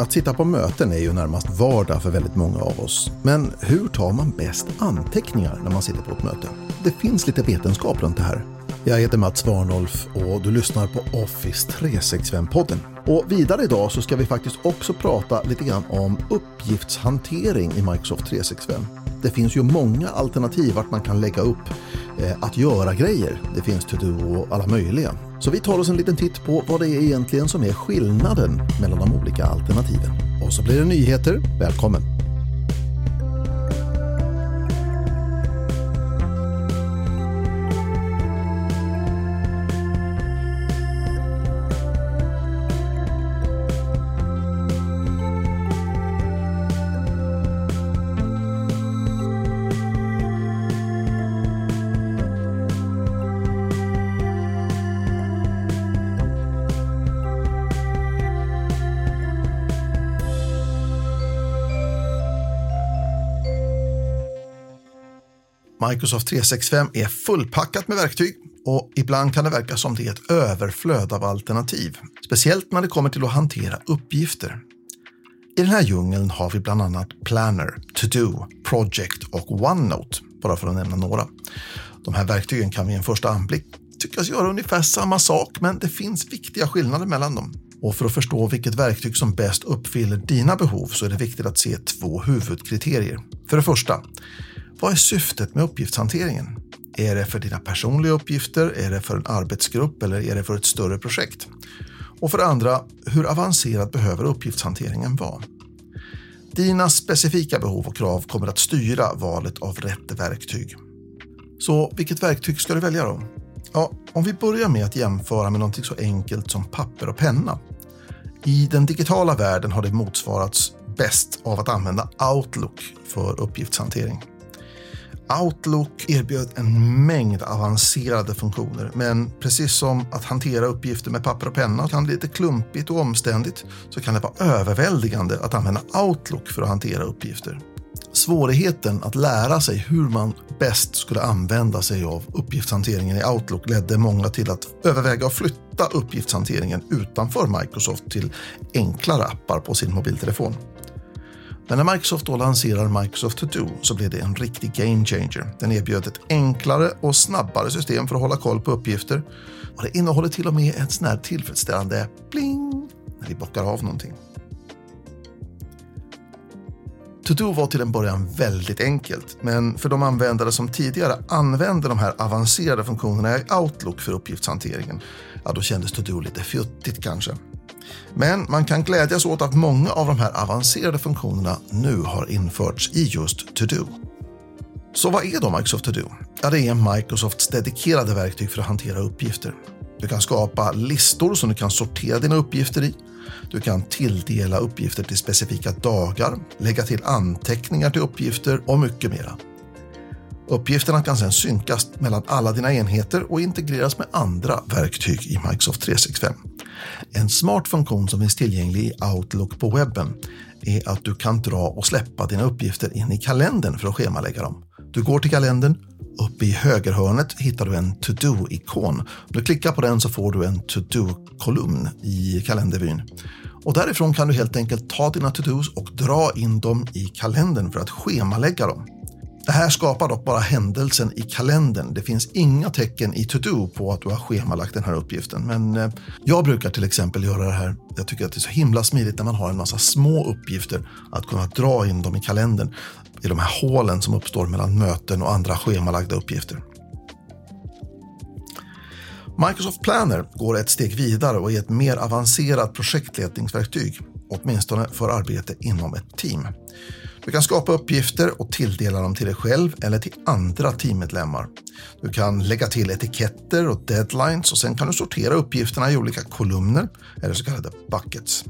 Att sitta på möten är ju närmast vardag för väldigt många av oss. Men hur tar man bäst anteckningar när man sitter på ett möte? Det finns lite vetenskap runt det här. Jag heter Mats Warnolf och du lyssnar på Office 365-podden. Och vidare idag så ska vi faktiskt också prata lite grann om uppgiftshantering i Microsoft 365. Det finns ju många alternativ vart man kan lägga upp eh, att göra-grejer. Det finns to-do och alla möjliga. Så vi tar oss en liten titt på vad det är egentligen som är skillnaden mellan de olika alternativen. Och så blir det nyheter. Välkommen! Microsoft 365 är fullpackat med verktyg och ibland kan det verka som det är ett överflöd av alternativ. Speciellt när det kommer till att hantera uppgifter. I den här djungeln har vi bland annat Planner, To-Do, Project och OneNote, bara för att nämna några. De här verktygen kan vid en första anblick tyckas göra ungefär samma sak, men det finns viktiga skillnader mellan dem. Och för att förstå vilket verktyg som bäst uppfyller dina behov så är det viktigt att se två huvudkriterier. För det första, vad är syftet med uppgiftshanteringen? Är det för dina personliga uppgifter? Är det för en arbetsgrupp eller är det för ett större projekt? Och för det andra, hur avancerad behöver uppgiftshanteringen vara? Dina specifika behov och krav kommer att styra valet av rätt verktyg. Så vilket verktyg ska du välja då? Ja, om vi börjar med att jämföra med något så enkelt som papper och penna. I den digitala världen har det motsvarats bäst av att använda Outlook för uppgiftshantering. Outlook erbjöd en mängd avancerade funktioner, men precis som att hantera uppgifter med papper och penna kan bli lite klumpigt och omständigt så kan det vara överväldigande att använda Outlook för att hantera uppgifter. Svårigheten att lära sig hur man bäst skulle använda sig av uppgiftshanteringen i Outlook ledde många till att överväga att flytta uppgiftshanteringen utanför Microsoft till enklare appar på sin mobiltelefon. Men när Microsoft då lanserar Microsoft To Do så blev det en riktig game changer. Den erbjöd ett enklare och snabbare system för att hålla koll på uppgifter och det innehåller till och med ett sån här tillfredsställande pling när vi bockar av någonting. To-Do var till en början väldigt enkelt, men för de användare som tidigare använde de här avancerade funktionerna i Outlook för uppgiftshanteringen, ja då kändes To-Do lite fjuttigt kanske. Men man kan glädjas åt att många av de här avancerade funktionerna nu har införts i just To-Do. Så vad är då Microsoft To-Do? Ja, det är Microsofts dedikerade verktyg för att hantera uppgifter. Du kan skapa listor som du kan sortera dina uppgifter i. Du kan tilldela uppgifter till specifika dagar, lägga till anteckningar till uppgifter och mycket mera. Uppgifterna kan sedan synkas mellan alla dina enheter och integreras med andra verktyg i Microsoft 365. En smart funktion som finns tillgänglig i Outlook på webben är att du kan dra och släppa dina uppgifter in i kalendern för att schemalägga dem. Du går till kalendern, uppe i högerhörnet hittar du en to-do-ikon. Om du klickar på den så får du en to-do-kolumn i kalendervyn. Och därifrån kan du helt enkelt ta dina to-dos och dra in dem i kalendern för att schemalägga dem. Det här skapar dock bara händelsen i kalendern. Det finns inga tecken i to-do på att du har schemalagt den här uppgiften. Men eh, jag brukar till exempel göra det här. Jag tycker att det är så himla smidigt när man har en massa små uppgifter att kunna dra in dem i kalendern i de här hålen som uppstår mellan möten och andra schemalagda uppgifter. Microsoft Planner går ett steg vidare och är ett mer avancerat projektledningsverktyg, åtminstone för arbete inom ett team. Du kan skapa uppgifter och tilldela dem till dig själv eller till andra teammedlemmar. Du kan lägga till etiketter och deadlines och sen kan du sortera uppgifterna i olika kolumner eller så kallade buckets.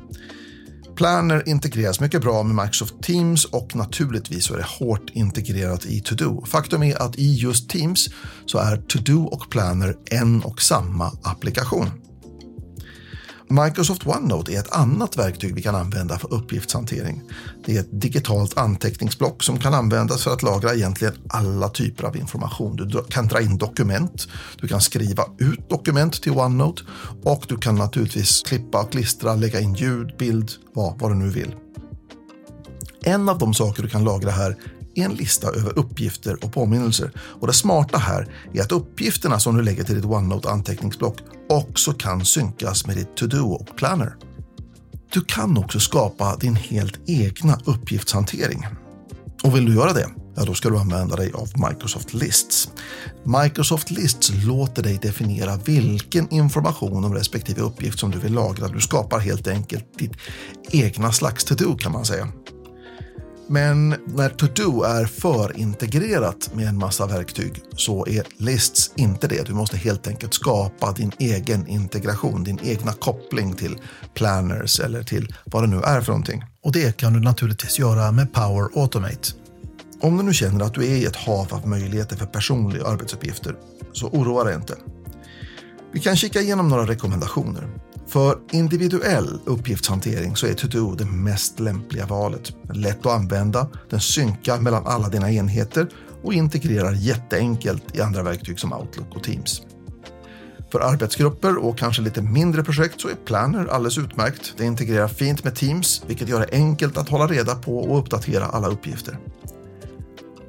Planner integreras mycket bra med Microsoft Teams och naturligtvis så är det hårt integrerat i To-Do. Faktum är att i just Teams så är To-Do och Planner en och samma applikation. Microsoft OneNote är ett annat verktyg vi kan använda för uppgiftshantering. Det är ett digitalt anteckningsblock som kan användas för att lagra egentligen alla typer av information. Du kan dra in dokument, du kan skriva ut dokument till OneNote och du kan naturligtvis klippa och klistra, lägga in ljud, bild, vad, vad du nu vill. En av de saker du kan lagra här är en lista över uppgifter och påminnelser. Och det smarta här är att uppgifterna som du lägger till ditt OneNote anteckningsblock också kan synkas med ditt To-Do och Planner. Du kan också skapa din helt egna uppgiftshantering. Och vill du göra det, ja då ska du använda dig av Microsoft Lists. Microsoft Lists låter dig definiera vilken information om respektive uppgift som du vill lagra. Du skapar helt enkelt ditt egna slags to-do kan man säga. Men när To-Do är förintegrerat med en massa verktyg så är Lists inte det. Du måste helt enkelt skapa din egen integration, din egna koppling till planners eller till vad det nu är för någonting. Och det kan du naturligtvis göra med Power Automate. Om du nu känner att du är i ett hav av möjligheter för personliga arbetsuppgifter så oroa dig inte. Vi kan kika igenom några rekommendationer. För individuell uppgiftshantering så är To-Do det mest lämpliga valet. Lätt att använda, den synkar mellan alla dina enheter och integrerar jätteenkelt i andra verktyg som Outlook och Teams. För arbetsgrupper och kanske lite mindre projekt så är Planner alldeles utmärkt. Det integrerar fint med Teams, vilket gör det enkelt att hålla reda på och uppdatera alla uppgifter.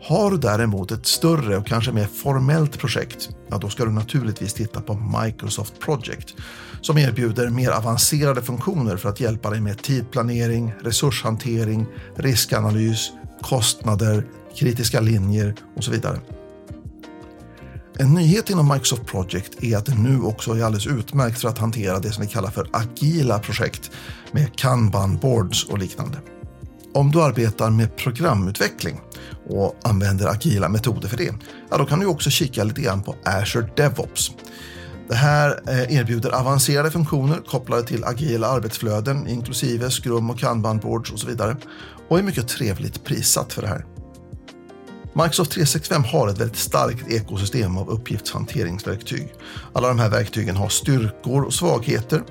Har du däremot ett större och kanske mer formellt projekt, ja då ska du naturligtvis titta på Microsoft Project som erbjuder mer avancerade funktioner för att hjälpa dig med tidplanering, resurshantering, riskanalys, kostnader, kritiska linjer och så vidare. En nyhet inom Microsoft Project är att det nu också är alldeles utmärkt för att hantera det som vi kallar för agila projekt med kanban boards och liknande. Om du arbetar med programutveckling och använder agila metoder för det, ja, då kan du också kika lite grann på Azure DevOps. Det här eh, erbjuder avancerade funktioner kopplade till agila arbetsflöden inklusive Scrum och Kanban boards och så vidare och är mycket trevligt prissatt för det här. Microsoft 365 har ett väldigt starkt ekosystem av uppgiftshanteringsverktyg. Alla de här verktygen har styrkor och svagheter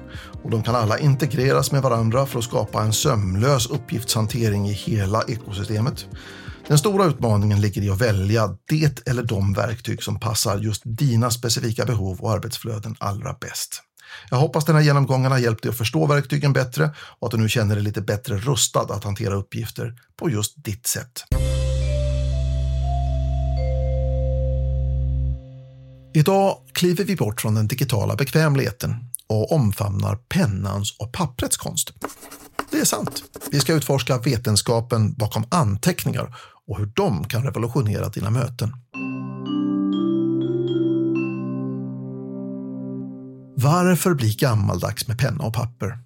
och de kan alla integreras med varandra för att skapa en sömlös uppgiftshantering i hela ekosystemet. Den stora utmaningen ligger i att välja det eller de verktyg som passar just dina specifika behov och arbetsflöden allra bäst. Jag hoppas den här genomgången har hjälpt dig att förstå verktygen bättre och att du nu känner dig lite bättre rustad att hantera uppgifter på just ditt sätt. Idag kliver vi bort från den digitala bekvämligheten och omfamnar pennans och papprets konst. Det är sant. Vi ska utforska vetenskapen bakom anteckningar och hur de kan revolutionera dina möten. Varför bli gammaldags med penna och papper?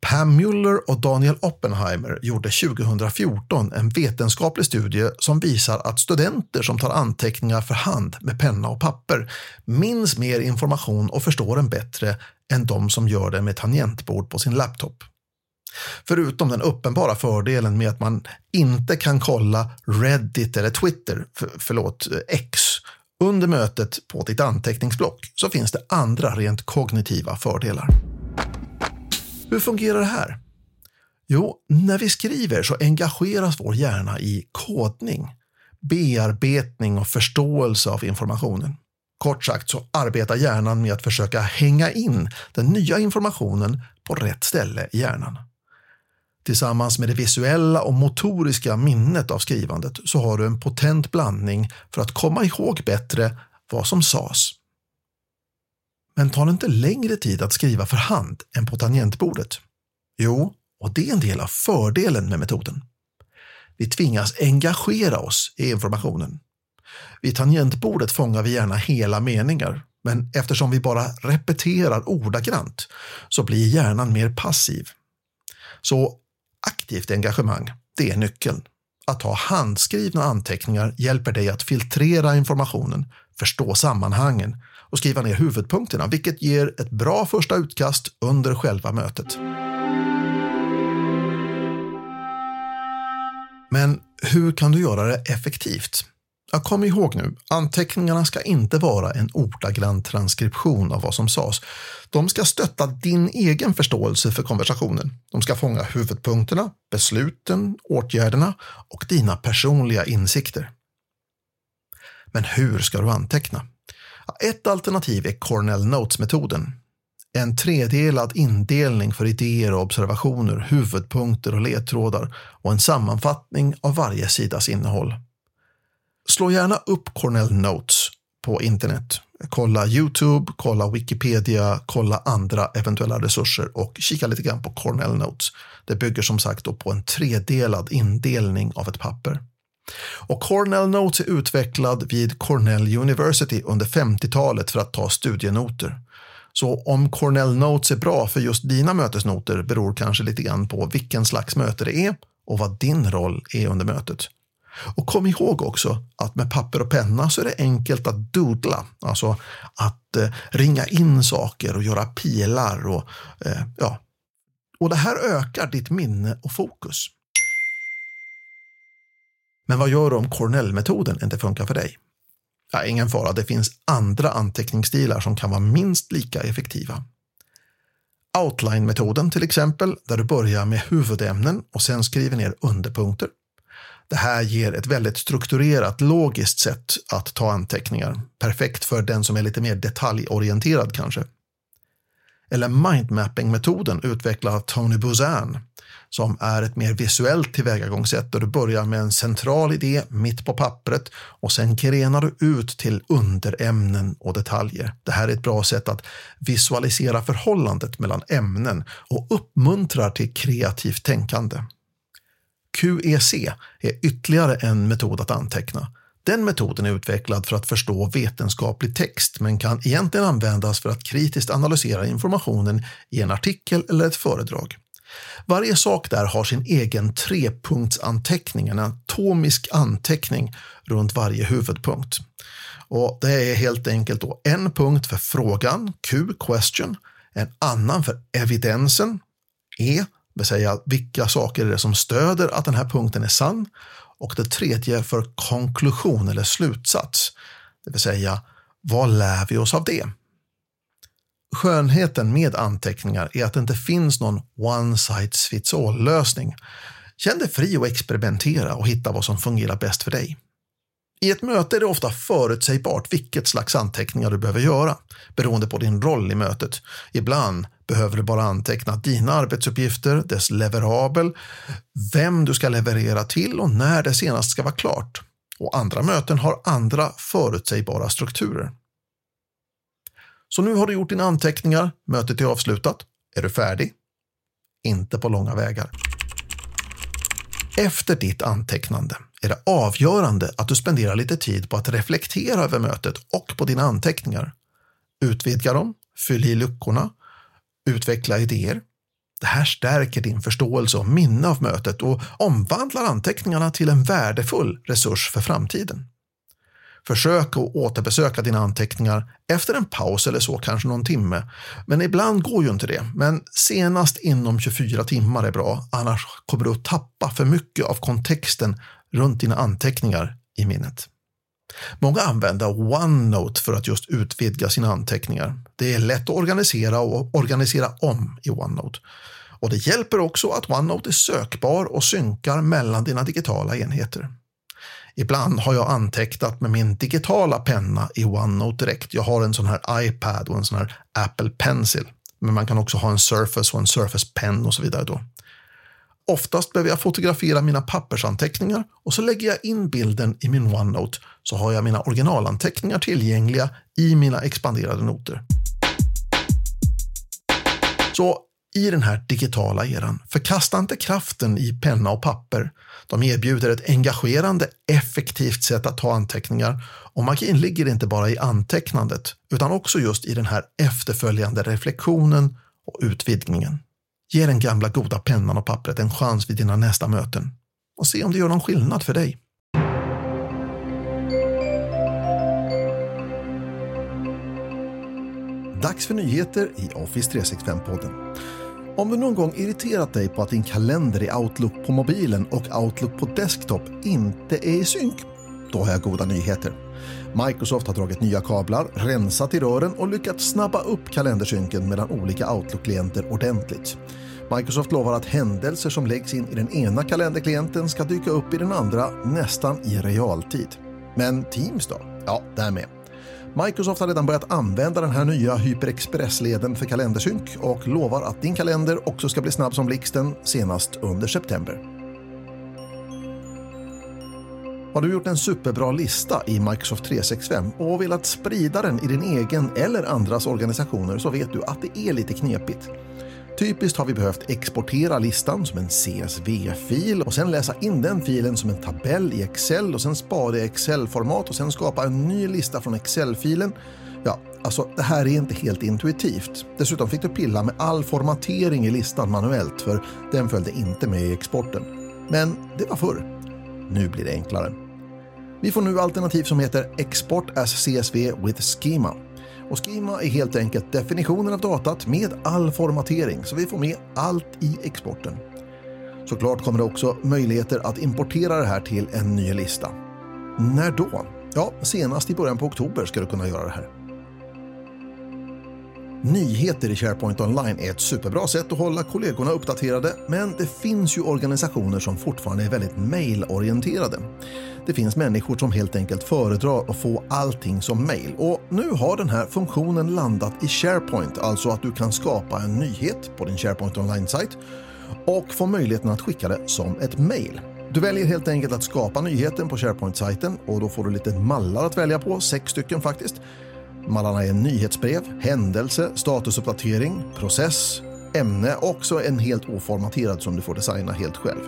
Pam Muller och Daniel Oppenheimer gjorde 2014 en vetenskaplig studie som visar att studenter som tar anteckningar för hand med penna och papper minns mer information och förstår den bättre än de som gör det med tangentbord på sin laptop. Förutom den uppenbara fördelen med att man inte kan kolla Reddit eller Twitter, för, förlåt, X, under mötet på ditt anteckningsblock så finns det andra rent kognitiva fördelar. Hur fungerar det här? Jo, när vi skriver så engageras vår hjärna i kodning, bearbetning och förståelse av informationen. Kort sagt så arbetar hjärnan med att försöka hänga in den nya informationen på rätt ställe i hjärnan. Tillsammans med det visuella och motoriska minnet av skrivandet så har du en potent blandning för att komma ihåg bättre vad som sades. Men tar det inte längre tid att skriva för hand än på tangentbordet? Jo, och det är en del av fördelen med metoden. Vi tvingas engagera oss i informationen. Vid tangentbordet fångar vi gärna hela meningar, men eftersom vi bara repeterar ordagrant så blir hjärnan mer passiv. Så aktivt engagemang, det är nyckeln. Att ha handskrivna anteckningar hjälper dig att filtrera informationen, förstå sammanhangen och skriva ner huvudpunkterna, vilket ger ett bra första utkast under själva mötet. Men hur kan du göra det effektivt? Ja, kom ihåg nu, anteckningarna ska inte vara en ordagrann transkription av vad som sades. De ska stötta din egen förståelse för konversationen. De ska fånga huvudpunkterna, besluten, åtgärderna och dina personliga insikter. Men hur ska du anteckna? Ett alternativ är Cornell Notes-metoden. En tredelad indelning för idéer och observationer, huvudpunkter och ledtrådar och en sammanfattning av varje sidas innehåll. Slå gärna upp Cornell Notes på internet. Kolla Youtube, kolla Wikipedia, kolla andra eventuella resurser och kika lite grann på Cornell Notes. Det bygger som sagt på en tredelad indelning av ett papper. Och Cornell Notes är utvecklad vid Cornell University under 50-talet för att ta studienoter. Så om Cornell Notes är bra för just dina mötesnoter beror kanske lite grann på vilken slags möte det är och vad din roll är under mötet. Och kom ihåg också att med papper och penna så är det enkelt att doodla, alltså att eh, ringa in saker och göra pilar och eh, ja. Och det här ökar ditt minne och fokus. Men vad gör du om Cornell-metoden inte funkar för dig? Ja, ingen fara, det finns andra anteckningsstilar som kan vara minst lika effektiva. Outline-metoden till exempel, där du börjar med huvudämnen och sen skriver ner underpunkter. Det här ger ett väldigt strukturerat, logiskt sätt att ta anteckningar. Perfekt för den som är lite mer detaljorienterad kanske. Eller mindmapping-metoden utvecklad av Tony Buzan som är ett mer visuellt tillvägagångssätt där du börjar med en central idé mitt på pappret och sen grenar du ut till underämnen och detaljer. Det här är ett bra sätt att visualisera förhållandet mellan ämnen och uppmuntrar till kreativt tänkande. QEC är ytterligare en metod att anteckna. Den metoden är utvecklad för att förstå vetenskaplig text men kan egentligen användas för att kritiskt analysera informationen i en artikel eller ett föredrag. Varje sak där har sin egen trepunktsanteckning, en atomisk anteckning runt varje huvudpunkt. Och Det är helt enkelt då en punkt för frågan, Q, question, en annan för evidensen, E, det vill säga vilka saker är det som stöder att den här punkten är sann och det tredje för konklusion eller slutsats, det vill säga vad lär vi oss av det? Skönheten med anteckningar är att det inte finns någon one size fits all lösning. Känn dig fri att experimentera och hitta vad som fungerar bäst för dig. I ett möte är det ofta förutsägbart vilket slags anteckningar du behöver göra beroende på din roll i mötet. Ibland behöver du bara anteckna dina arbetsuppgifter, dess leverabel, vem du ska leverera till och när det senast ska vara klart. Och andra möten har andra förutsägbara strukturer. Så nu har du gjort dina anteckningar, mötet är avslutat. Är du färdig? Inte på långa vägar. Efter ditt antecknande är det avgörande att du spenderar lite tid på att reflektera över mötet och på dina anteckningar. Utvidga dem, fyll i luckorna, utveckla idéer. Det här stärker din förståelse och minne av mötet och omvandlar anteckningarna till en värdefull resurs för framtiden. Försök att återbesöka dina anteckningar efter en paus eller så, kanske någon timme. Men ibland går ju inte det. Men senast inom 24 timmar är bra, annars kommer du att tappa för mycket av kontexten runt dina anteckningar i minnet. Många använder OneNote för att just utvidga sina anteckningar. Det är lätt att organisera och organisera om i OneNote. Och det hjälper också att OneNote är sökbar och synkar mellan dina digitala enheter. Ibland har jag antecknat med min digitala penna i OneNote direkt. Jag har en sån här iPad och en sån här Apple Pencil. Men man kan också ha en Surface och en Surface Pen och så vidare då. Oftast behöver jag fotografera mina pappersanteckningar och så lägger jag in bilden i min OneNote så har jag mina originalanteckningar tillgängliga i mina expanderade noter. Så i den här digitala eran. Förkasta inte kraften i penna och papper. De erbjuder ett engagerande, effektivt sätt att ta anteckningar och magin ligger inte bara i antecknandet utan också just i den här efterföljande reflektionen och utvidgningen. Ge den gamla goda pennan och pappret en chans vid dina nästa möten och se om det gör någon skillnad för dig. Dags för nyheter i Office 365-podden. Om du någon gång irriterat dig på att din kalender i Outlook på mobilen och Outlook på desktop inte är i synk då har jag goda nyheter. Microsoft har dragit nya kablar, rensat i rören och lyckats snabba upp kalendersynken mellan olika Outlook-klienter ordentligt. Microsoft lovar att händelser som läggs in i den ena kalenderklienten ska dyka upp i den andra nästan i realtid. Men Teams då? Ja, där med. Microsoft har redan börjat använda den här nya HyperExpress-leden för kalendersynk och lovar att din kalender också ska bli snabb som blixten senast under september. Har du gjort en superbra lista i Microsoft 365 och velat sprida den i din egen eller andras organisationer så vet du att det är lite knepigt. Typiskt har vi behövt exportera listan som en CSV-fil och sen läsa in den filen som en tabell i Excel och sen spara i Excel-format och sen skapa en ny lista från Excel-filen. Ja, alltså det här är inte helt intuitivt. Dessutom fick du pilla med all formatering i listan manuellt för den följde inte med i exporten. Men det var förr. Nu blir det enklare. Vi får nu alternativ som heter Export as CSV with Schema. Och Schema är helt enkelt definitionen av datat med all formatering så vi får med allt i exporten. Såklart kommer det också möjligheter att importera det här till en ny lista. När då? Ja, senast i början på oktober ska du kunna göra det här. Nyheter i SharePoint Online är ett superbra sätt att hålla kollegorna uppdaterade, men det finns ju organisationer som fortfarande är väldigt mailorienterade. Det finns människor som helt enkelt föredrar att få allting som mail och nu har den här funktionen landat i SharePoint, alltså att du kan skapa en nyhet på din SharePoint Online-sajt och få möjligheten att skicka det som ett mail. Du väljer helt enkelt att skapa nyheten på SharePoint-sajten och då får du lite mallar att välja på, sex stycken faktiskt. Mallarna är nyhetsbrev, händelse, statusuppdatering, process, ämne och också en helt oformaterad som du får designa helt själv.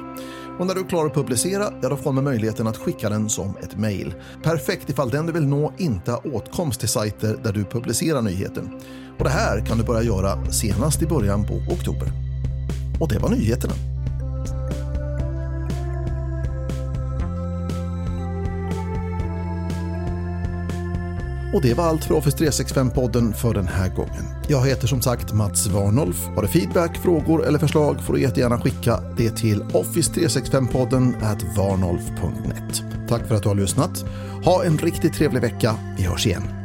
Och när du är klar att publicera, ja då får man möjligheten att skicka den som ett mail. Perfekt ifall den du vill nå inte har åtkomst till sajter där du publicerar nyheten. Och det här kan du börja göra senast i början på oktober. Och det var nyheterna. Och det var allt för Office 365-podden för den här gången. Jag heter som sagt Mats Warnolf. Har du feedback, frågor eller förslag får du jättegärna skicka det till office365podden at varnolf.net. Tack för att du har lyssnat. Ha en riktigt trevlig vecka. Vi hörs igen.